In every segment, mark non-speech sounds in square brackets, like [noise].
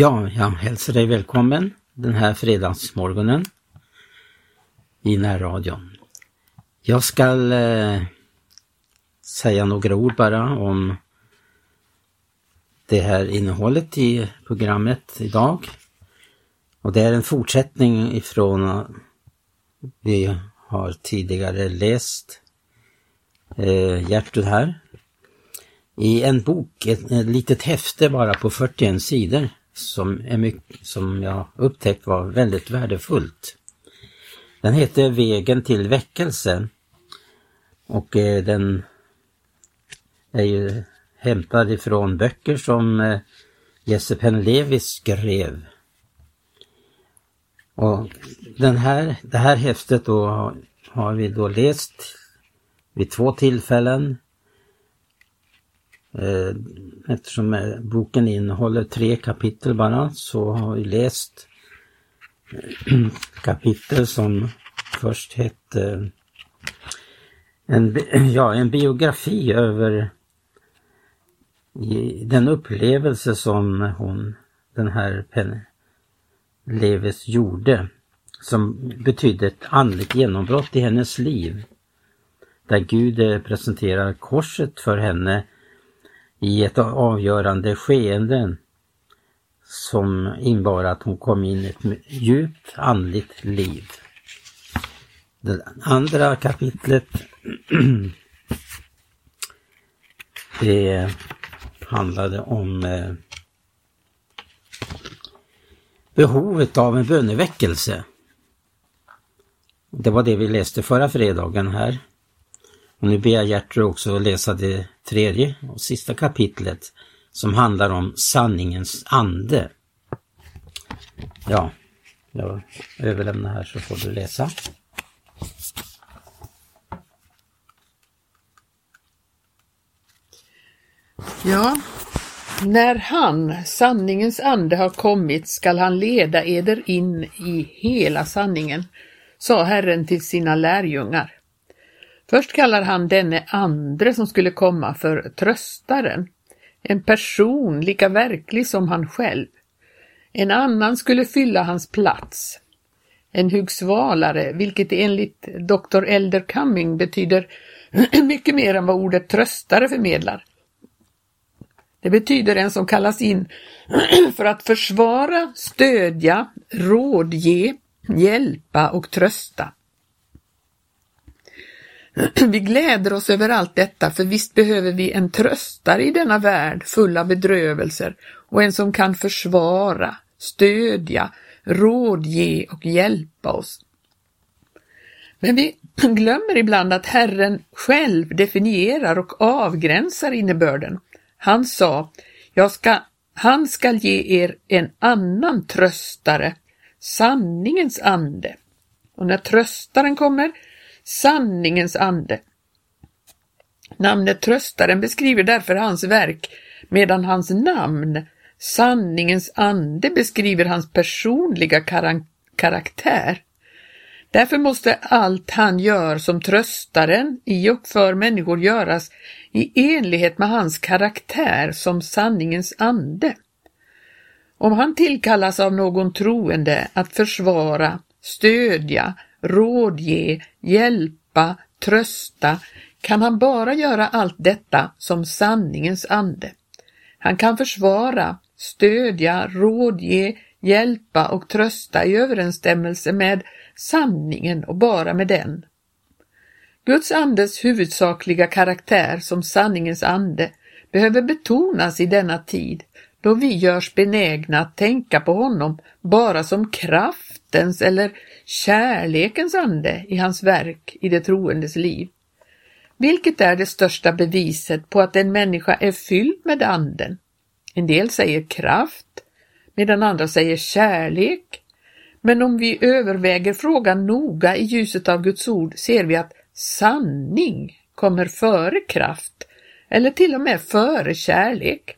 Ja, jag hälsar dig välkommen den här fredagsmorgonen i närradion. Jag ska eh, säga några ord bara om det här innehållet i programmet idag. Och det är en fortsättning ifrån vi har tidigare läst eh, Gertrud här. I en bok, ett, ett litet häfte bara på 41 sidor som, är mycket, som jag upptäckt var väldigt värdefullt. Den heter Vägen till väckelse och eh, den är ju hämtad ifrån böcker som eh, Jesse Penlevi skrev. Och den här, det här häftet då har vi då läst vid två tillfällen. Eh, eftersom eh, boken innehåller tre kapitel bara så har vi läst eh, [clears throat] kapitel som först hette en, [clears throat] ja, en biografi över den upplevelse som hon, den här Penny Leves gjorde, som betydde ett andligt genombrott i hennes liv. Där Gud presenterar korset för henne i ett avgörande skeende som innebar att hon kom in i ett djupt andligt liv. Det andra kapitlet [clears throat] det handlade om eh, behovet av en böneväckelse. Det var det vi läste förra fredagen här. Och nu ber jag Gertrud också läsa det tredje och sista kapitlet som handlar om sanningens ande. Ja, jag överlämnar här så får du läsa. Ja, när han, sanningens ande, har kommit skall han leda eder in i hela sanningen, sa Herren till sina lärjungar. Först kallar han denne andre som skulle komma för tröstaren, en person lika verklig som han själv. En annan skulle fylla hans plats, en hugsvalare, vilket enligt Dr. Elder Cumming betyder [clears throat] mycket mer än vad ordet tröstare förmedlar. Det betyder en som kallas in [clears throat] för att försvara, stödja, rådge, hjälpa och trösta. [clears throat] Vi gläder oss över allt detta, för visst behöver vi en tröstare i denna värld full av bedrövelser och en som kan försvara, stödja, rådge och hjälpa oss. Men vi [clears throat] glömmer ibland att Herren själv definierar och avgränsar innebörden. Han sa, jag ska, han skall ge er en annan tröstare, sanningens ande. Och när tröstaren kommer, sanningens ande. Namnet tröstaren beskriver därför hans verk, medan hans namn, sanningens ande, beskriver hans personliga karaktär. Därför måste allt han gör som tröstaren i och för människor göras i enlighet med hans karaktär som sanningens ande. Om han tillkallas av någon troende att försvara, stödja, rådge, hjälpa, trösta, kan han bara göra allt detta som sanningens ande. Han kan försvara, stödja, rådge, hjälpa och trösta i överensstämmelse med sanningen och bara med den. Guds andes huvudsakliga karaktär som sanningens ande behöver betonas i denna tid då vi görs benägna att tänka på honom bara som kraftens eller kärlekens ande i hans verk i det troendes liv. Vilket är det största beviset på att en människa är fylld med anden? En del säger kraft, medan andra säger kärlek. Men om vi överväger frågan noga i ljuset av Guds ord ser vi att sanning kommer före kraft eller till och med före kärlek.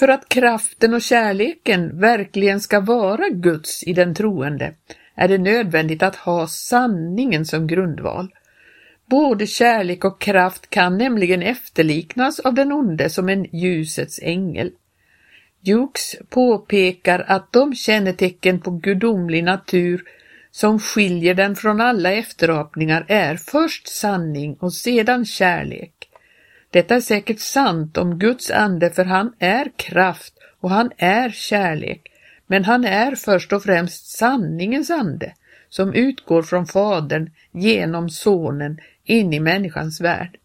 För att kraften och kärleken verkligen ska vara Guds i den troende är det nödvändigt att ha sanningen som grundval. Både kärlek och kraft kan nämligen efterliknas av den onde som en ljusets ängel. Jukes påpekar att de kännetecken på gudomlig natur som skiljer den från alla efterapningar är först sanning och sedan kärlek. Detta är säkert sant om Guds ande för han är kraft och han är kärlek, men han är först och främst sanningens ande som utgår från Fadern genom Sonen in i människans värld.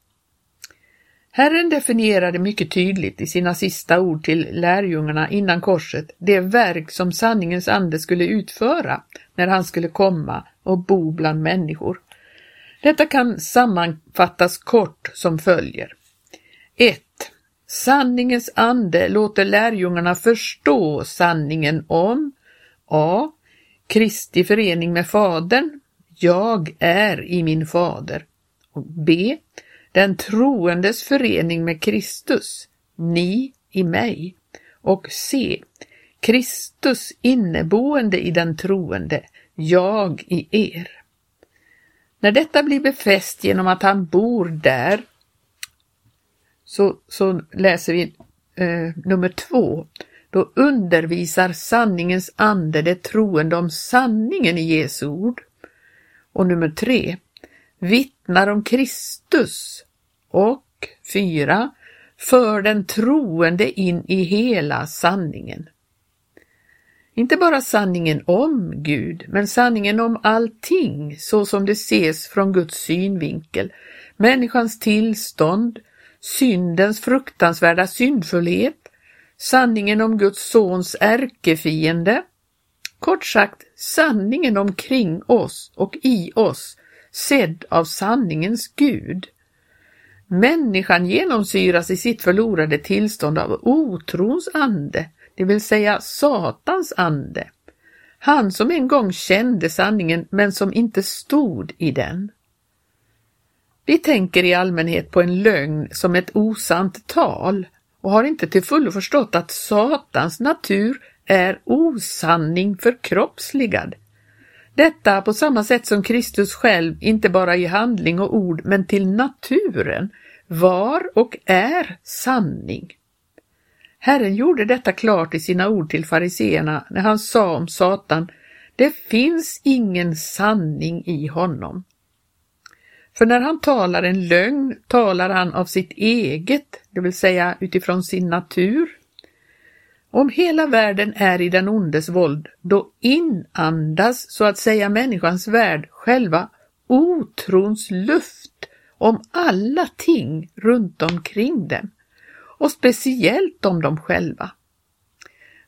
Herren definierade mycket tydligt i sina sista ord till lärjungarna innan korset det verk som sanningens ande skulle utföra när han skulle komma och bo bland människor. Detta kan sammanfattas kort som följer. 1. Sanningens ande låter lärjungarna förstå sanningen om A. Kristi förening med Fadern. Jag är i min fader. Och B. Den troendes förening med Kristus. Ni i mig. Och C. Kristus inneboende i den troende. Jag i er. När detta blir befäst genom att han bor där så, så läser vi eh, nummer två. Då undervisar sanningens ande det troende om sanningen i Jesu ord. Och nummer tre. Vittnar om Kristus. Och fyra. För den troende in i hela sanningen. Inte bara sanningen om Gud, men sanningen om allting så som det ses från Guds synvinkel, människans tillstånd, syndens fruktansvärda syndfullhet, sanningen om Guds sons ärkefiende, kort sagt sanningen omkring oss och i oss, sedd av sanningens Gud. Människan genomsyras i sitt förlorade tillstånd av otrons ande, det vill säga Satans ande. Han som en gång kände sanningen men som inte stod i den. Vi tänker i allmänhet på en lögn som ett osant tal och har inte till fullo förstått att Satans natur är osanning förkroppsligad. Detta på samma sätt som Kristus själv, inte bara i handling och ord, men till naturen, var och är sanning. Herren gjorde detta klart i sina ord till fariseerna när han sa om Satan, det finns ingen sanning i honom. För när han talar en lögn talar han av sitt eget, det vill säga utifrån sin natur. Om hela världen är i den ondes våld, då inandas så att säga människans värld själva otrons luft om alla ting runt omkring dem och speciellt om dem själva.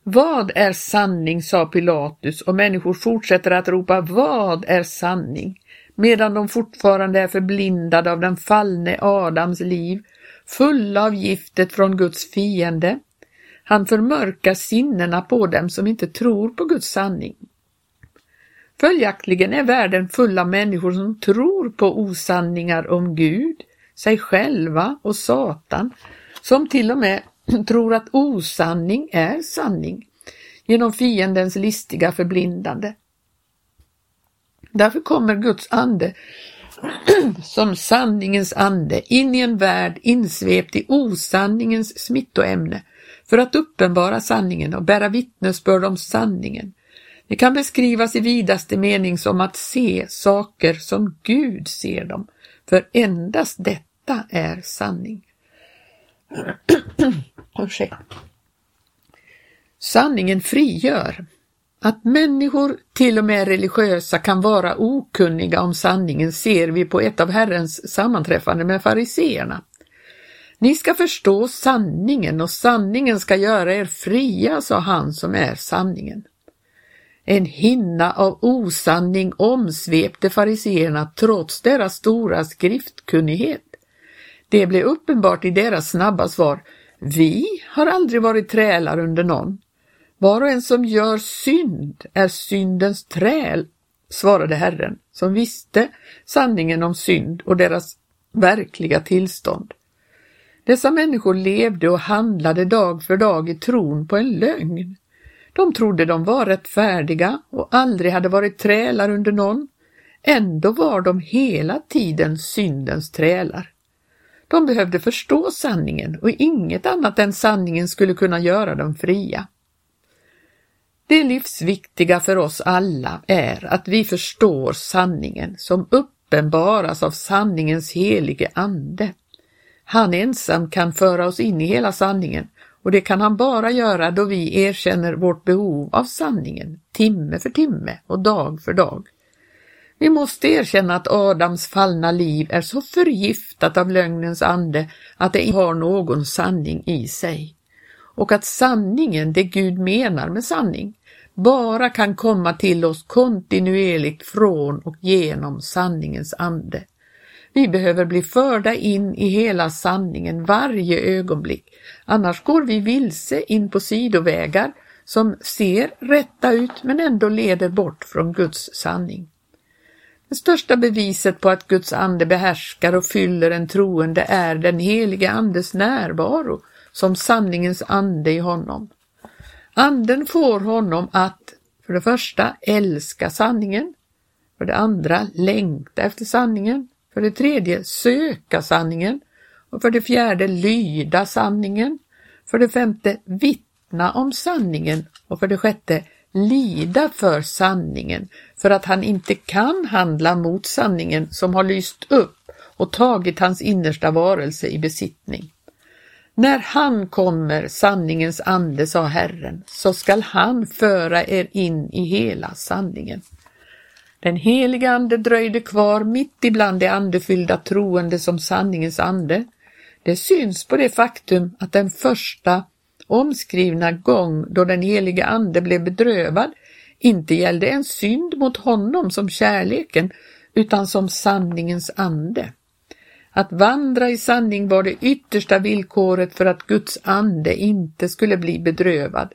Vad är sanning, sa Pilatus och människor fortsätter att ropa vad är sanning? Medan de fortfarande är förblindade av den fallne Adams liv, fulla av giftet från Guds fiende. Han förmörkar sinnena på dem som inte tror på Guds sanning. Följaktligen är världen full av människor som tror på osanningar om Gud, sig själva och Satan, som till och med [clears throat] tror att osanning är sanning genom fiendens listiga förblindande. Därför kommer Guds ande [clears throat] som sanningens ande in i en värld insvept i osanningens smittoämne för att uppenbara sanningen och bära vittnesbörd om sanningen. Det kan beskrivas i vidaste mening som att se saker som Gud ser dem, för endast detta är sanning. [clears throat] Sanningen frigör. Att människor, till och med religiösa, kan vara okunniga om sanningen ser vi på ett av Herrens sammanträffande med fariseerna. Ni ska förstå sanningen och sanningen ska göra er fria, sa han som är sanningen. En hinna av osanning omsvepte fariseerna trots deras stora skriftkunnighet. Det blev uppenbart i deras snabba svar. Vi har aldrig varit trälar under någon. Var och en som gör synd är syndens träl, svarade Herren, som visste sanningen om synd och deras verkliga tillstånd. Dessa människor levde och handlade dag för dag i tron på en lögn. De trodde de var rättfärdiga och aldrig hade varit trälar under någon. Ändå var de hela tiden syndens trälar. De behövde förstå sanningen och inget annat än sanningen skulle kunna göra dem fria. Det livsviktiga för oss alla är att vi förstår sanningen som uppenbaras av sanningens helige Ande. Han ensam kan föra oss in i hela sanningen och det kan han bara göra då vi erkänner vårt behov av sanningen, timme för timme och dag för dag. Vi måste erkänna att Adams fallna liv är så förgiftat av lögnens ande att det inte har någon sanning i sig. Och att sanningen, det Gud menar med sanning, bara kan komma till oss kontinuerligt från och genom sanningens ande. Vi behöver bli förda in i hela sanningen varje ögonblick, annars går vi vilse in på sidovägar som ser rätta ut men ändå leder bort från Guds sanning. Det största beviset på att Guds ande behärskar och fyller en troende är den helige andes närvaro som sanningens ande i honom. Anden får honom att för det första älska sanningen, för det andra längta efter sanningen, för det tredje söka sanningen och för det fjärde lyda sanningen, för det femte vittna om sanningen och för det sjätte lida för sanningen för att han inte kan handla mot sanningen som har lyst upp och tagit hans innersta varelse i besittning. När han kommer, sanningens ande, sa Herren, så skall han föra er in i hela sanningen. Den heliga ande dröjde kvar mitt ibland de andefyllda troende som sanningens ande. Det syns på det faktum att den första omskrivna gång då den heliga ande blev bedrövad inte gällde en synd mot honom som kärleken utan som sanningens ande. Att vandra i sanning var det yttersta villkoret för att Guds ande inte skulle bli bedrövad.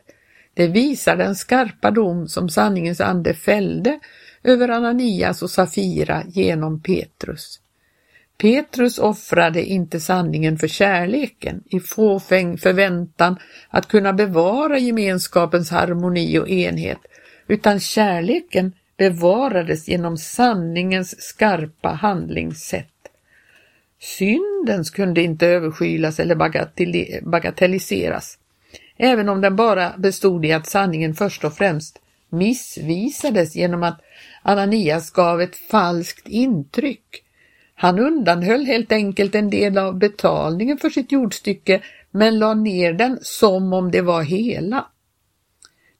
Det visar den skarpa dom som sanningens ande fällde över Ananias och Safira genom Petrus. Petrus offrade inte sanningen för kärleken i fåfäng förväntan att kunna bevara gemenskapens harmoni och enhet, utan kärleken bevarades genom sanningens skarpa handlingssätt. Synden kunde inte överskylas eller bagatelliseras, även om den bara bestod i att sanningen först och främst missvisades genom att Ananias gav ett falskt intryck. Han undanhöll helt enkelt en del av betalningen för sitt jordstycke men la ner den som om det var hela.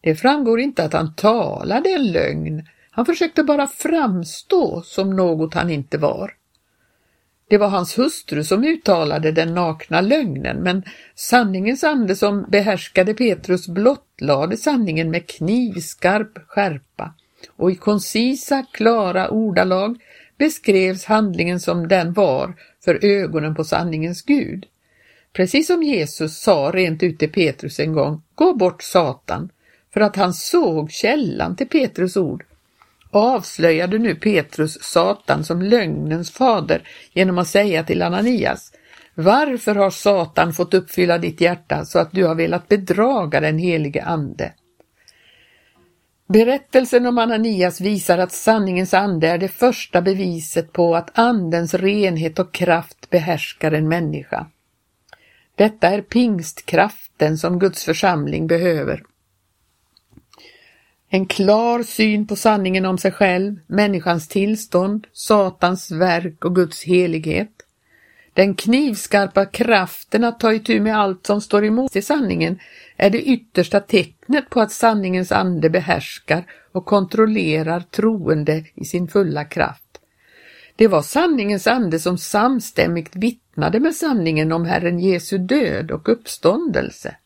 Det framgår inte att han talade en lögn, han försökte bara framstå som något han inte var. Det var hans hustru som uttalade den nakna lögnen, men sanningens ande som behärskade Petrus blottlade sanningen med knivskarp skärpa och i koncisa, klara ordalag beskrevs handlingen som den var för ögonen på sanningens Gud. Precis som Jesus sa rent ut till Petrus en gång, gå bort Satan, för att han såg källan till Petrus ord avslöjade nu Petrus Satan som lögnens fader genom att säga till Ananias Varför har Satan fått uppfylla ditt hjärta så att du har velat bedraga den helige Ande? Berättelsen om Ananias visar att sanningens ande är det första beviset på att andens renhet och kraft behärskar en människa. Detta är pingstkraften som Guds församling behöver. En klar syn på sanningen om sig själv, människans tillstånd, Satans verk och Guds helighet. Den knivskarpa kraften att ta itu med allt som står emot i sanningen är det yttersta tecknet på att sanningens ande behärskar och kontrollerar troende i sin fulla kraft. Det var sanningens ande som samstämmigt vittnade med sanningen om Herren Jesu död och uppståndelse.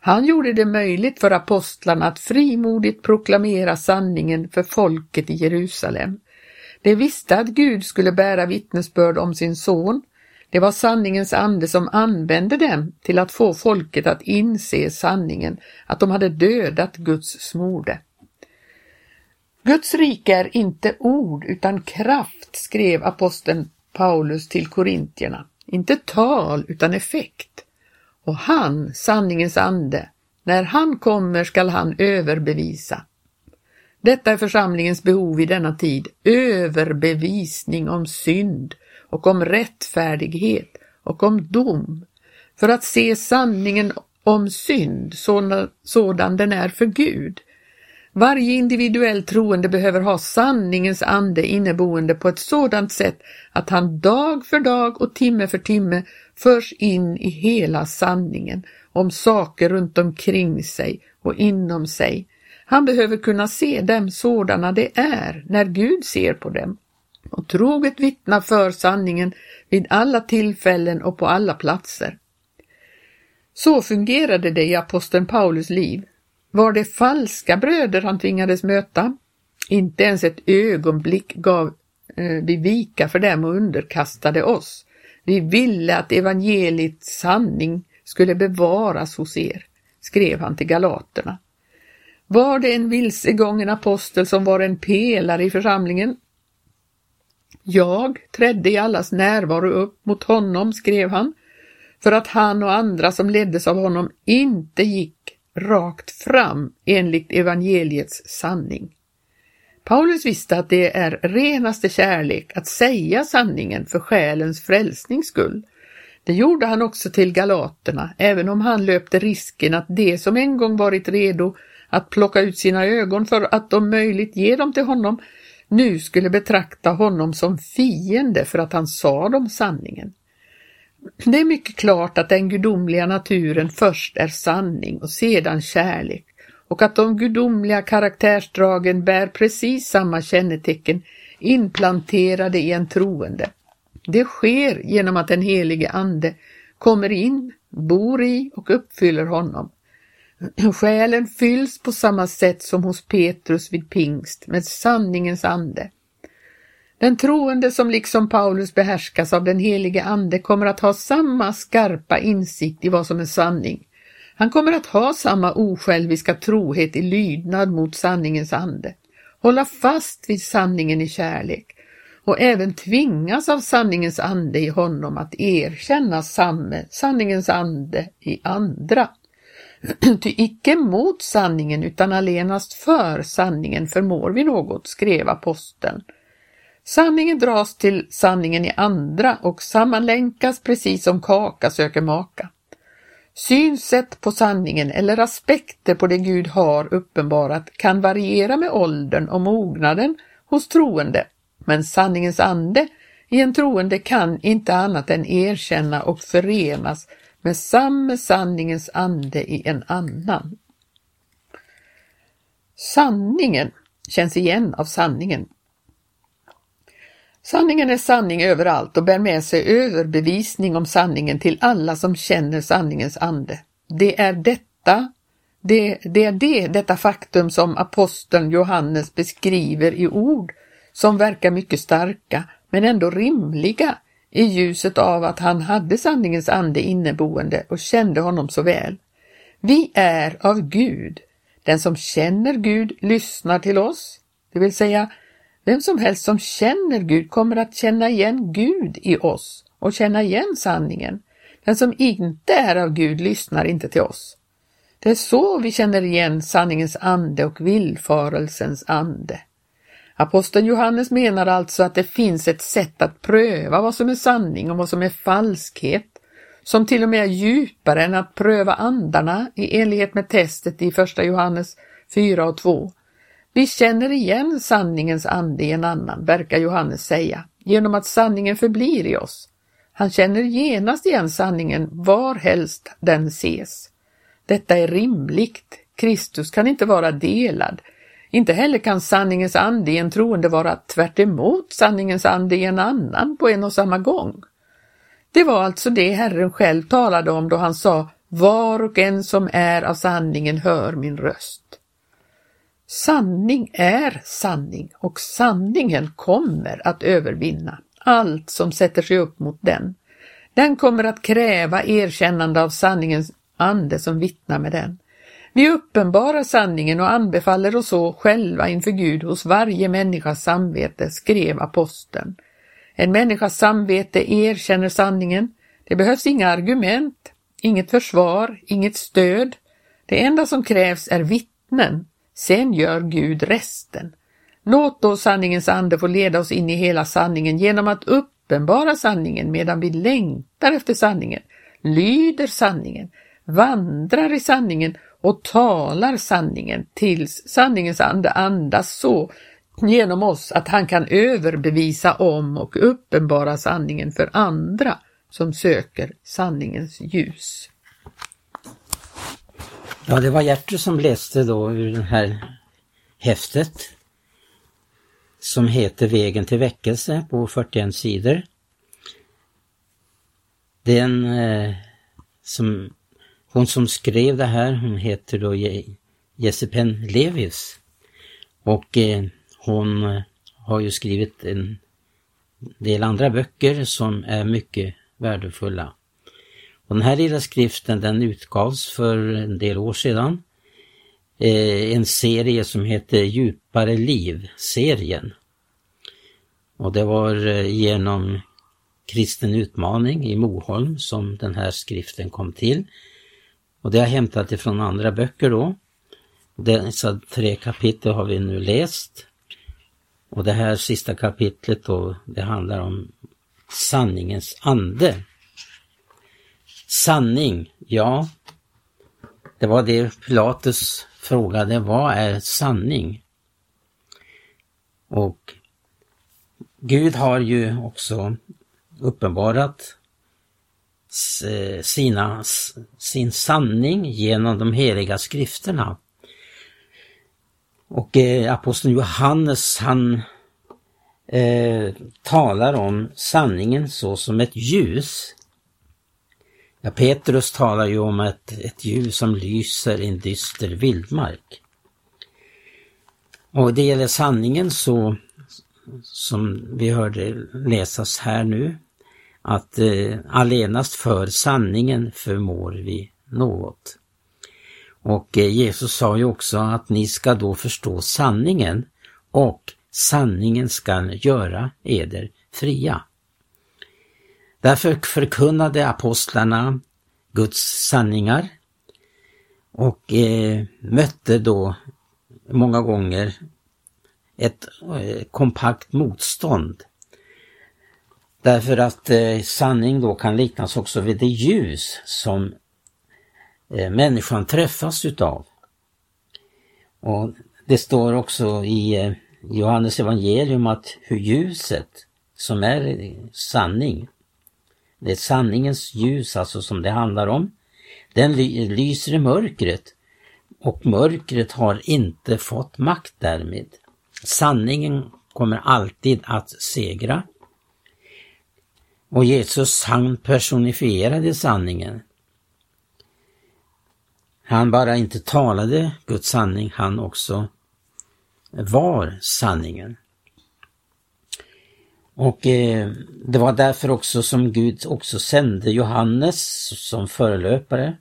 Han gjorde det möjligt för apostlarna att frimodigt proklamera sanningen för folket i Jerusalem. De visste att Gud skulle bära vittnesbörd om sin son. Det var sanningens ande som använde dem till att få folket att inse sanningen, att de hade dödat Guds smorde. Guds rike är inte ord utan kraft, skrev aposteln Paulus till korintierna. Inte tal utan effekt. Och han, sanningens ande, när han kommer skall han överbevisa. Detta är församlingens behov i denna tid, överbevisning om synd och om rättfärdighet, och om dom, för att se sanningen om synd sådan den är för Gud. Varje individuell troende behöver ha sanningens ande inneboende på ett sådant sätt att han dag för dag och timme för timme förs in i hela sanningen om saker runt omkring sig och inom sig. Han behöver kunna se dem sådana de är när Gud ser på dem och troget vittna för sanningen vid alla tillfällen och på alla platser. Så fungerade det i aposteln Paulus liv. Var det falska bröder han tvingades möta? Inte ens ett ögonblick gav eh, vi vika för dem och underkastade oss. Vi ville att evangeliets sanning skulle bevaras hos er, skrev han till galaterna. Var det en vilsegången apostel som var en pelare i församlingen? Jag trädde i allas närvaro upp mot honom, skrev han, för att han och andra som leddes av honom inte gick rakt fram enligt evangeliets sanning. Paulus visste att det är renaste kärlek att säga sanningen för själens frälsnings skull. Det gjorde han också till galaterna, även om han löpte risken att de som en gång varit redo att plocka ut sina ögon för att om möjligt ge dem till honom, nu skulle betrakta honom som fiende för att han sa dem sanningen. Det är mycket klart att den gudomliga naturen först är sanning och sedan kärlek och att de gudomliga karaktärsdragen bär precis samma kännetecken implanterade i en troende. Det sker genom att den helige Ande kommer in, bor i och uppfyller honom. Själen fylls på samma sätt som hos Petrus vid pingst med sanningens ande. Den troende som liksom Paulus behärskas av den helige Ande kommer att ha samma skarpa insikt i vad som är sanning. Han kommer att ha samma osjälviska trohet i lydnad mot sanningens ande, hålla fast vid sanningen i kärlek och även tvingas av sanningens ande i honom att erkänna samme, sanningens ande i andra. [clears throat] Ty icke mot sanningen utan allenast för sanningen förmår vi något, skrev aposteln. Sanningen dras till sanningen i andra och sammanlänkas precis som kaka söker maka. Synsätt på sanningen eller aspekter på det Gud har uppenbarat kan variera med åldern och mognaden hos troende, men sanningens ande i en troende kan inte annat än erkänna och förenas med samma sanningens ande i en annan. Sanningen känns igen av sanningen Sanningen är sanning överallt och bär med sig överbevisning om sanningen till alla som känner sanningens ande. Det är detta, det, det är det, detta faktum som aposteln Johannes beskriver i ord som verkar mycket starka men ändå rimliga i ljuset av att han hade sanningens ande inneboende och kände honom så väl. Vi är av Gud. Den som känner Gud lyssnar till oss, det vill säga vem som helst som känner Gud kommer att känna igen Gud i oss och känna igen sanningen. Den som inte är av Gud lyssnar inte till oss. Det är så vi känner igen sanningens ande och villfarelsens ande. Aposteln Johannes menar alltså att det finns ett sätt att pröva vad som är sanning och vad som är falskhet, som till och med är djupare än att pröva andarna i enlighet med testet i första Johannes 4 och 2. Vi känner igen sanningens ande i en annan, verkar Johannes säga, genom att sanningen förblir i oss. Han känner genast igen sanningen varhelst den ses. Detta är rimligt. Kristus kan inte vara delad. Inte heller kan sanningens ande i en troende vara tvärt sanningens ande i en annan på en och samma gång. Det var alltså det Herren själv talade om då han sa var och en som är av sanningen hör min röst. Sanning är sanning och sanningen kommer att övervinna allt som sätter sig upp mot den. Den kommer att kräva erkännande av sanningens ande som vittnar med den. Vi uppenbarar sanningen och anbefaller oss så själva inför Gud hos varje människas samvete, skrev aposteln. En människas samvete erkänner sanningen. Det behövs inga argument, inget försvar, inget stöd. Det enda som krävs är vittnen Sen gör Gud resten. Låt då sanningens ande få leda oss in i hela sanningen genom att uppenbara sanningen medan vi längtar efter sanningen, lyder sanningen, vandrar i sanningen och talar sanningen tills sanningens ande andas så genom oss att han kan överbevisa om och uppenbara sanningen för andra som söker sanningens ljus. Ja, det var Gertrud som läste då ur det här häftet som heter Vägen till väckelse på 41 sidor. Den eh, som, hon som skrev det här, hon heter då Jessipen Levis. Och eh, hon eh, har ju skrivit en del andra böcker som är mycket värdefulla. Och den här lilla skriften den utgavs för en del år sedan. Eh, en serie som heter Djupare liv-serien. Och det var eh, genom Kristen utmaning i Moholm som den här skriften kom till. Och det har jag hämtat ifrån andra böcker då. Dessa tre kapitel har vi nu läst. Och det här sista kapitlet då, det handlar om sanningens ande. Sanning, ja. Det var det Pilatus frågade, vad är sanning? Och Gud har ju också uppenbarat eh, sina, sin sanning genom de heliga skrifterna. Och eh, aposteln Johannes han eh, talar om sanningen så som ett ljus. Ja, Petrus talar ju om ett, ett ljus som lyser i en dyster vildmark. Och det gäller sanningen så som vi hörde läsas här nu, att eh, allenast för sanningen förmår vi något. Och eh, Jesus sa ju också att ni ska då förstå sanningen och sanningen ska göra eder fria. Därför förkunnade apostlarna Guds sanningar och eh, mötte då många gånger ett eh, kompakt motstånd. Därför att eh, sanning då kan liknas också vid det ljus som eh, människan träffas utav. Och Det står också i eh, Johannes evangelium att hur ljuset som är sanning, det är sanningens ljus alltså som det handlar om, den lyser i mörkret och mörkret har inte fått makt därmed. Sanningen kommer alltid att segra. Och Jesus han personifierade sanningen. Han bara inte talade Guds sanning, han också var sanningen. Och eh, det var därför också som Gud också sände Johannes som förelöpare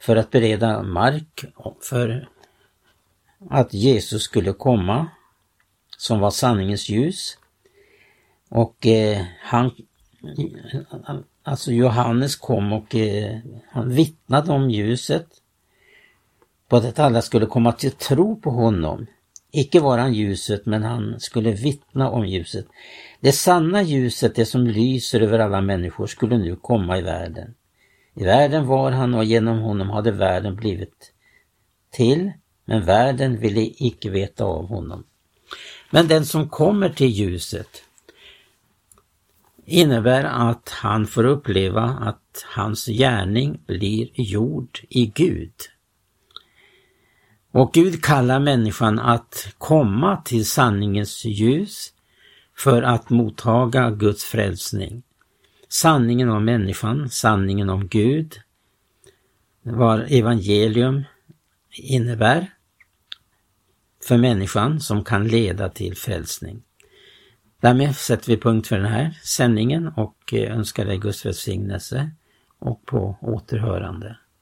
för att bereda mark för att Jesus skulle komma som var sanningens ljus. Och eh, han, alltså Johannes kom och eh, han vittnade om ljuset på att alla skulle komma till tro på honom. Icke var han ljuset, men han skulle vittna om ljuset. Det sanna ljuset, det som lyser över alla människor, skulle nu komma i världen. I världen var han och genom honom hade världen blivit till, men världen ville icke veta av honom. Men den som kommer till ljuset innebär att han får uppleva att hans gärning blir gjord i Gud. Och Gud kallar människan att komma till sanningens ljus för att mottaga Guds frälsning. Sanningen om människan, sanningen om Gud, vad evangelium innebär för människan som kan leda till frälsning. Därmed sätter vi punkt för den här sändningen och eh, önskar dig Guds välsignelse och på återhörande.